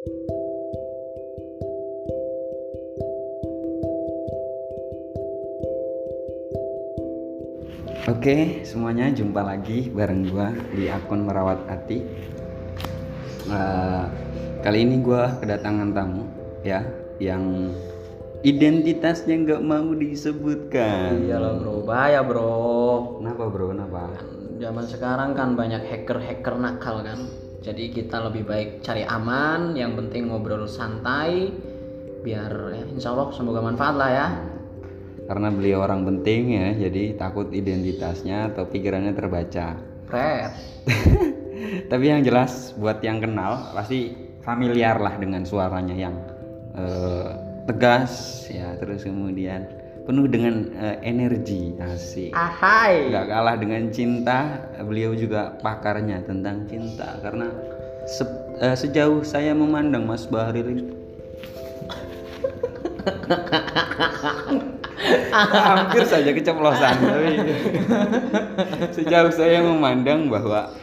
Oke, semuanya jumpa lagi bareng gua di akun merawat hati. Eh, kali ini gua kedatangan tamu ya yang identitasnya nggak mau disebutkan. Iyalah bro, bahaya bro. Kenapa bro? Kenapa? Zaman sekarang kan banyak hacker-hacker nakal kan. Jadi kita lebih baik cari aman, yang penting ngobrol santai, biar ya, insya Allah semoga manfaat lah ya. Karena beliau orang penting ya, jadi takut identitasnya atau pikirannya terbaca. Red. Tapi yang jelas buat yang kenal pasti familiar lah dengan suaranya yang eh, tegas ya, terus kemudian penuh dengan eh, energi asik. Ahai. Nggak kalah dengan cinta, beliau juga pakarnya tentang cinta karena se- eh, sejauh saya memandang Mas Bahril ini hampir saja keceplosan tapi sejauh saya memandang bahwa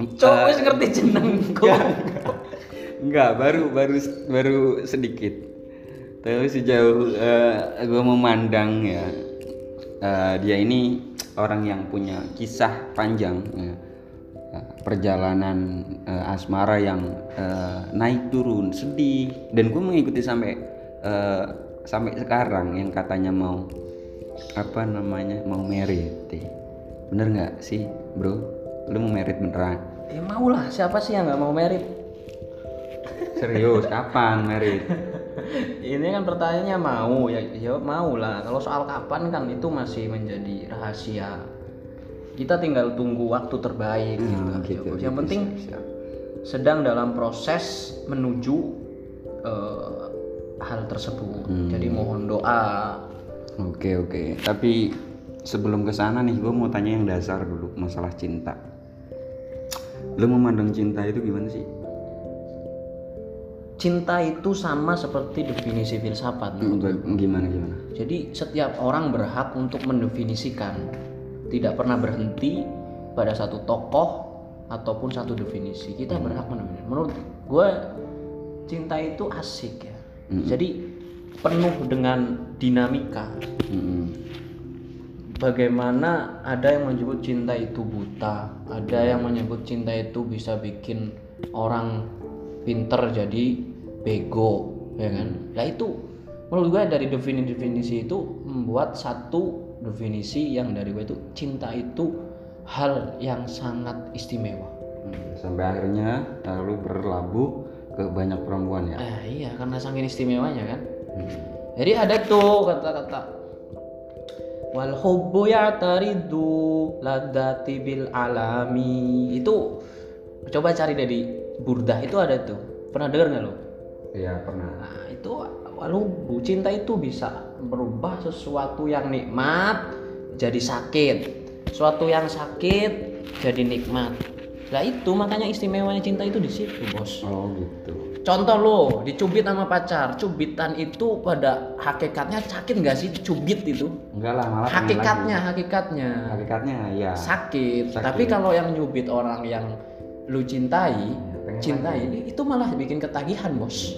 Cok, wis ngerti jenengku. Enggak, baru baru baru sedikit. Tapi sejauh gue memandang ya eh, dia ini orang yang punya kisah panjang ya. Eh, perjalanan eh, asmara yang eh, naik turun sedih dan gue mengikuti sampai eh, sampai sekarang yang katanya mau apa namanya mau merit bener nggak sih bro lu mau merit beneran Ya mau lah, siapa sih yang nggak mau merit? Serius, kapan merit? Ini kan pertanyaannya mau ya, ya mau lah. Kalau soal kapan kan itu masih menjadi rahasia. Kita tinggal tunggu waktu terbaik Hmm, gitu. gitu, Yang gitu, penting siap, siap. sedang dalam proses menuju eh, hal tersebut. Hmm. Jadi mohon doa. Oke oke. Tapi sebelum ke sana nih, gue mau tanya yang dasar dulu masalah cinta. Lu memandang cinta itu gimana sih? Cinta itu sama seperti definisi filsafat. Hmm, Gimana gimana? Jadi setiap orang berhak untuk mendefinisikan, tidak pernah berhenti pada satu tokoh ataupun satu definisi. Kita berhak mendefinisikan. Menurut gue cinta itu asik ya. Jadi penuh dengan dinamika. Mm-mm. Bagaimana ada yang menyebut cinta itu buta, ada yang menyebut cinta itu bisa bikin orang pinter jadi bego, ya kan? Nah itu menurut gue dari definisi-definisi itu membuat satu definisi yang dari gue itu cinta itu hal yang sangat istimewa. Hmm, Sampai akhirnya eh, lu berlabuh ke banyak perempuan ya. Eh iya karena saking istimewanya kan. Hmm. Jadi ada tuh kata-kata wal hubbu ya'taridu ladati bil alami itu coba cari di burdah itu ada tuh pernah dengar nggak lo Iya pernah. nah itu hubbu cinta itu bisa berubah sesuatu yang nikmat jadi sakit sesuatu yang sakit jadi nikmat lah itu makanya istimewanya cinta itu di situ bos Oh gitu. Contoh lo dicubit sama pacar, cubitan itu pada hakikatnya sakit nggak sih cubit itu? Enggak lah malah Hakikatnya, lagi. hakikatnya Hakikatnya ya. sakit. Sakit. Tapi kalau yang nyubit orang yang lu cintai, pengen cintai itu malah bikin ketagihan bos.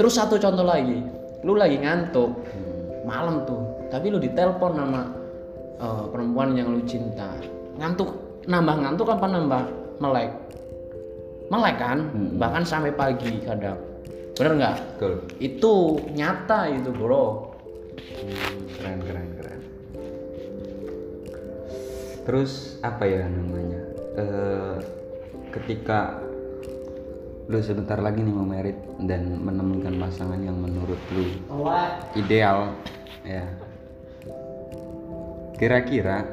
Terus satu contoh lagi, lu lagi ngantuk Hmm. malam tuh, tapi lu ditelepon sama eh, perempuan yang lu cinta, ngantuk, nambah ngantuk apa nambah melek? Melek kan, Hmm. bahkan sampai pagi kadang. Bener nggak? Itu nyata itu bro. Hmm, keren keren keren terus apa ya namanya Eh, ketika lu sebentar lagi nih mau merit dan menemukan pasangan yang menurut lu ideal. Ya. Kira-kira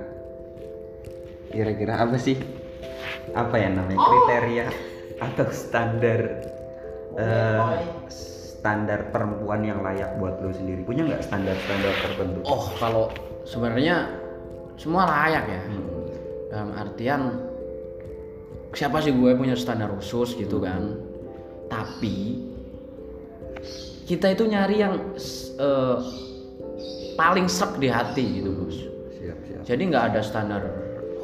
kira-kira apa sih? Apa ya namanya? Kriteria atau standar eh, standar perempuan yang layak buat lu sendiri? Punya nggak standar-standar tertentu? Oh kalau sebenarnya semua layak ya. Hmm. Dalam artian siapa sih gue punya standar khusus gitu kan. Tapi kita itu nyari yang eh, paling sek di hati gitu bos. siap siap Jadi nggak ada standar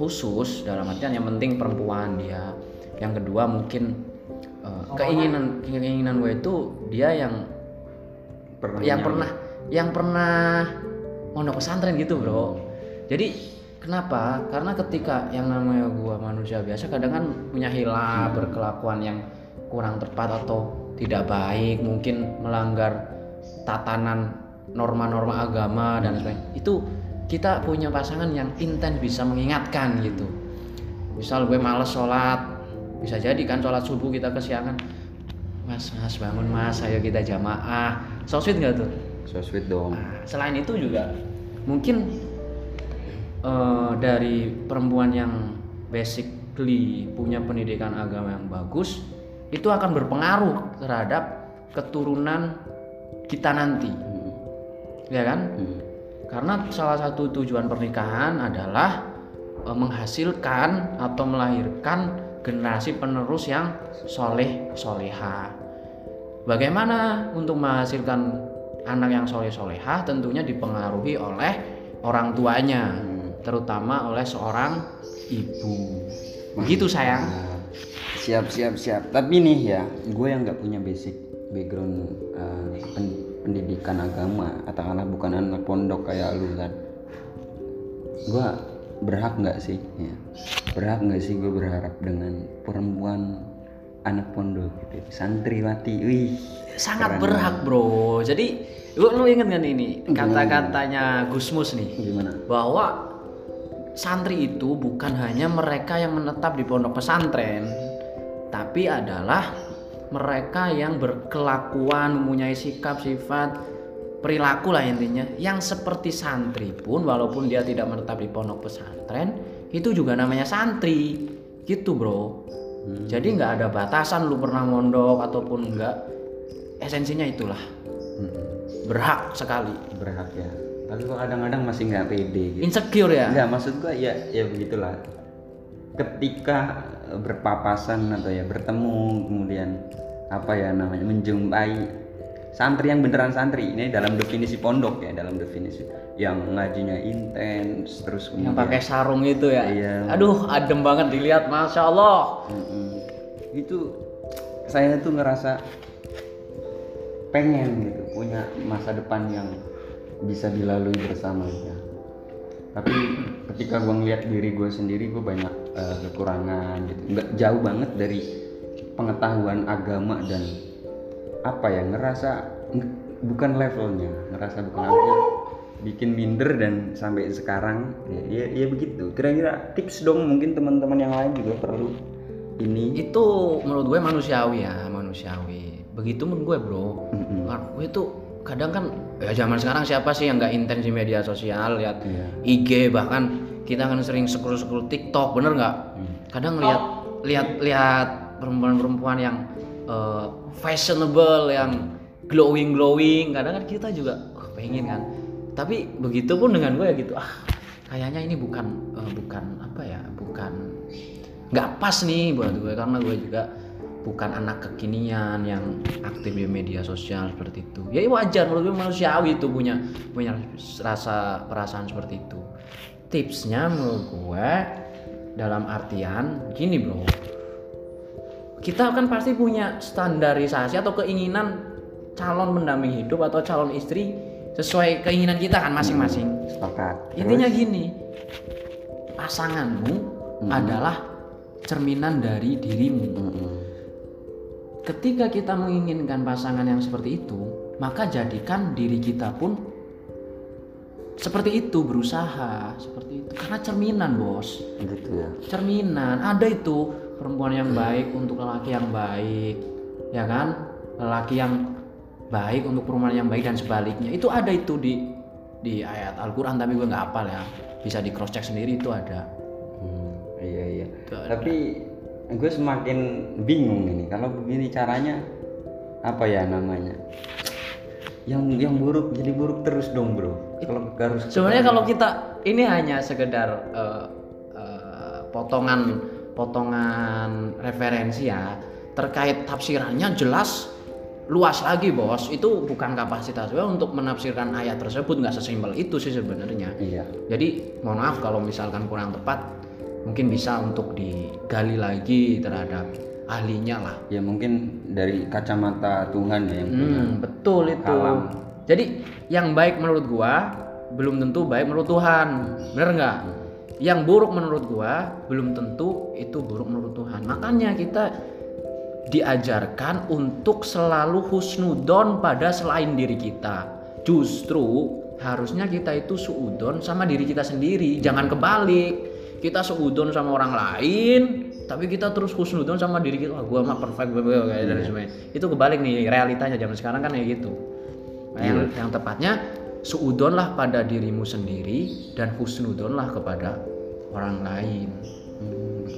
khusus dalam artian yang penting perempuan dia. Yang kedua mungkin eh, keinginan keinginan gue itu dia yang pernah yang nyari. pernah yang pernah mondok pesantren gitu bro jadi kenapa karena ketika yang namanya gua manusia biasa kadang kan punya hilaf berkelakuan yang kurang tepat atau tidak baik mungkin melanggar tatanan norma-norma agama dan sebagainya itu kita punya pasangan yang intens bisa mengingatkan gitu. Misal gue males sholat bisa jadi kan sholat subuh kita kesiangan. Mas mas bangun mas ayo kita jamaah. So sweet nggak tuh? So sweet dong. Nah, selain itu juga mungkin eh, dari perempuan yang basically punya pendidikan agama yang bagus itu akan berpengaruh terhadap keturunan kita nanti. Hmm. ya kan? Hmm. karena salah satu tujuan pernikahan adalah eh, menghasilkan atau melahirkan generasi penerus yang soleh soleha bagaimana untuk menghasilkan anak yang soleh soleha tentunya dipengaruhi oleh orang tuanya Hmm. terutama oleh seorang ibu. Begitu sayang siap siap siap. Tapi nih ya gue yang nggak punya basic background uh, pen- pendidikan agama katakanlah bukan anak pondok kayak lu kan gue berhak nggak sih ya? Berhak nggak sih gue berharap dengan perempuan anak pondok gitu? Santriwati wih. Sangat berhak bro. Jadi lu, lu inget kan ini kata-katanya Gusmus nih gimana? bahwa santri itu bukan hanya mereka yang menetap di pondok pesantren, tapi adalah mereka yang berkelakuan, mempunyai sikap, sifat, perilaku lah intinya, yang seperti santri pun walaupun dia tidak menetap di pondok pesantren, itu juga namanya santri, gitu bro. Jadi nggak ada batasan lu pernah mondok ataupun enggak, esensinya itulah. Hmm, berhak sekali, berhak ya tapi gue kadang-kadang masih nggak pede gitu insecure ya. Enggak, maksud gua ya ya begitulah. Ketika berpapasan atau ya bertemu kemudian apa ya namanya menjumpai santri yang beneran santri ini dalam definisi pondok ya dalam definisi yang ngajinya intens terus yang kemudian pakai sarung itu ya. Iya. Aduh, adem banget dilihat, masya Allah. Mm-mm. itu saya tuh ngerasa pengen gitu punya masa depan yang bisa dilalui bersamanya tapi ketika gue ngeliat diri gue sendiri gue banyak eh, kekurangan gitu nggak jauh banget dari pengetahuan agama dan apa ya ngerasa nge- bukan levelnya ngerasa bukan levelnya bikin minder dan sampai sekarang ya, ya, ya begitu kira-kira tips dong mungkin teman-teman yang lain juga perlu ini Itu menurut gue manusiawi ya, manusiawi. Begitu menurut gue bro. Mm-mm. Karena gue tuh kadang kan ya zaman sekarang siapa sih yang nggak intens di media sosial lihat Iya. IG bahkan kita kan sering scroll scroll TikTok bener nggak? Hmm. Kadang lihat lihat lihat perempuan-perempuan yang eh, fashionable yang glowing glowing kadang kan kita juga oh, pengen kan tapi begitu pun dengan gue ya gitu ah kayaknya ini bukan eh, bukan apa ya bukan nggak pas nih buat gue karena gue juga bukan anak kekinian yang aktif di media sosial seperti itu. Ya wajar menurut gue manusiawi itu punya punya rasa perasaan seperti itu. Tipsnya menurut gue dalam artian gini bro. Kita kan pasti punya standarisasi atau keinginan calon pendamping hidup atau calon istri sesuai keinginan kita kan masing-masing. Sepakat. Intinya gini pasanganmu adalah cerminan dari dirimu. Mm-mm. Ketika kita menginginkan pasangan yang seperti itu maka jadikan diri kita pun seperti itu berusaha seperti itu. Karena cerminan bos. Gitu ya. Cerminan. Ada itu perempuan yang baik untuk lelaki yang baik ya kan? Lelaki yang baik untuk perempuan yang baik dan sebaliknya. Itu ada itu di di ayat Al-Quran tapi gue nggak hafal ya. Bisa di cross check sendiri itu ada. Hmm, iya iya. Itu ada. Gue semakin bingung ini. Kalau begini caranya apa ya namanya? Yang yang buruk jadi buruk terus dong bro. Kalau harus sebenarnya kalau kita ini hanya sekedar eh, eh, potongan potongan referensi ya. Terkait tafsirannya jelas luas lagi bos. Itu bukan kapasitas gue untuk menafsirkan ayat tersebut. Nggak sesimpel itu sih sebenarnya. Iya. Jadi mohon maaf kalau misalkan kurang tepat mungkin bisa untuk digali lagi terhadap ahlinya lah ya mungkin dari kacamata Tuhan ya yang punya Hmm, betul itu. Kalam. Jadi yang baik menurut gua belum tentu baik menurut Tuhan. Bener nggak? Yang buruk menurut gua belum tentu itu buruk menurut Tuhan. Makanya kita diajarkan untuk selalu husnudon pada selain diri kita. Justru harusnya kita itu suudon sama diri kita sendiri, jangan kebalik. Kita suudon sama orang lain, tapi kita terus husnudon sama diri kita. Wah, gua mah perfect bebe kayak dan semuanya. Itu kebalik nih realitanya zaman sekarang kan kayak gitu. Nah, yang, yang tepatnya suudonlah pada dirimu sendiri dan husnudonlah kepada orang lain. Hmm,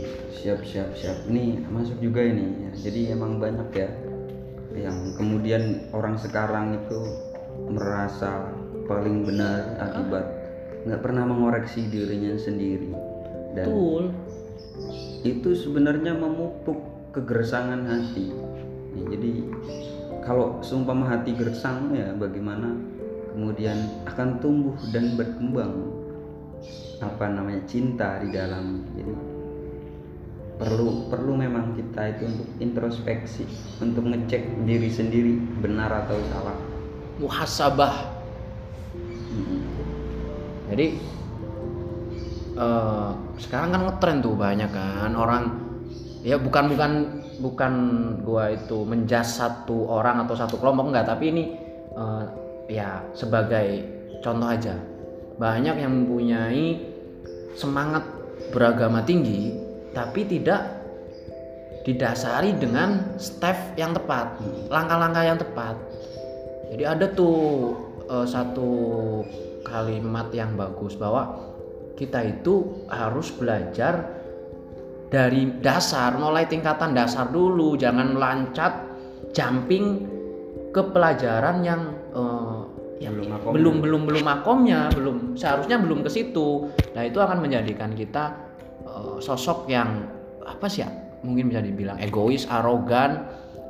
siap siap siap ini masuk juga ini ya. jadi emang banyak ya yang kemudian orang sekarang itu merasa paling benar akibat nggak pernah mengoreksi dirinya sendiri dan Betul. itu sebenarnya memupuk kegersangan hati Ya, jadi kalau seumpama hati gersang ya bagaimana kemudian akan tumbuh dan berkembang apa namanya cinta di dalam jadi perlu perlu memang kita itu untuk introspeksi untuk ngecek diri sendiri benar atau salah Muhasabah. Mm-mm. Jadi eh, sekarang kan ngetren tuh banyak kan orang ya bukan bukan bukan gua itu menjas satu orang atau satu kelompok enggak tapi ini eh, ya sebagai contoh aja. Banyak yang mempunyai semangat beragama tinggi tapi tidak didasari dengan step yang tepat langkah-langkah yang tepat. Jadi ada tuh eh, satu kalimat yang bagus bahwa kita itu harus belajar dari dasar, mulai tingkatan dasar dulu, jangan melancat jumping ke pelajaran yang eh, yang Belum makomnya. belum belum belum makomnya, belum seharusnya belum ke situ. Nah, itu akan menjadikan kita eh, sosok yang apa sih ya? Mungkin bisa dibilang egois, arogan,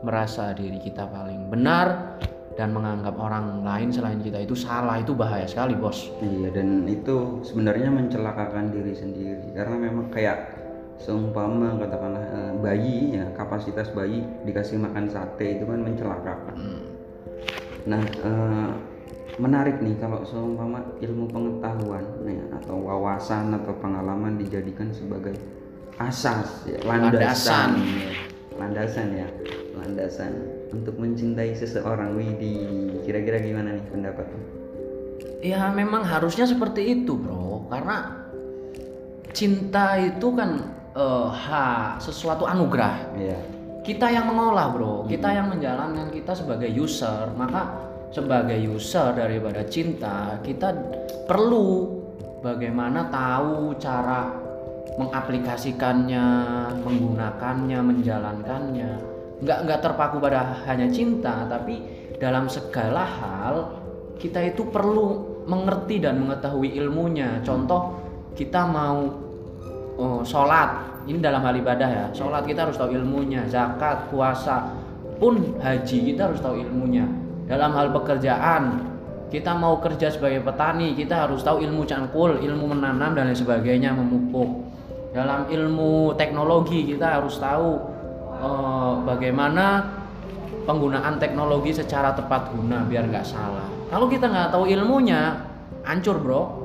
merasa diri kita paling benar dan menganggap orang lain selain kita itu salah itu bahaya sekali bos Iya dan itu sebenarnya mencelakakan diri sendiri karena memang kayak seumpama katakanlah eh, bayi ya kapasitas bayi dikasih makan sate itu kan mencelakakan. Nah eh, menarik nih kalau seumpama ilmu pengetahuan nih, atau wawasan atau pengalaman dijadikan sebagai asas ya, Landasan. landasan ya. landasan ya landasan untuk mencintai seseorang Widi. Kira-kira gimana nih pendapatmu? ya memang harusnya seperti itu bro. Karena cinta itu kan eh, ha sesuatu anugerah. Iya. kita yang mengolah bro. Kita yang menjalankan kita sebagai user. Maka sebagai user daripada cinta kita perlu bagaimana tahu cara mengaplikasikannya menggunakannya menjalankannya nggak nggak terpaku pada hanya cinta tapi dalam segala hal kita itu perlu mengerti dan mengetahui ilmunya. Contoh kita mau oh, sholat. Ini dalam hal ibadah ya. Sholat kita harus tahu ilmunya. Zakat puasa pun haji kita harus tahu ilmunya. Dalam hal pekerjaan kita mau kerja sebagai petani kita harus tahu ilmu cangkul ilmu menanam dan lain sebagainya memupuk. Dalam ilmu teknologi kita harus tahu eh, bagaimana penggunaan teknologi secara tepat guna biar nggak salah. Kalau kita nggak tahu ilmunya hancur bro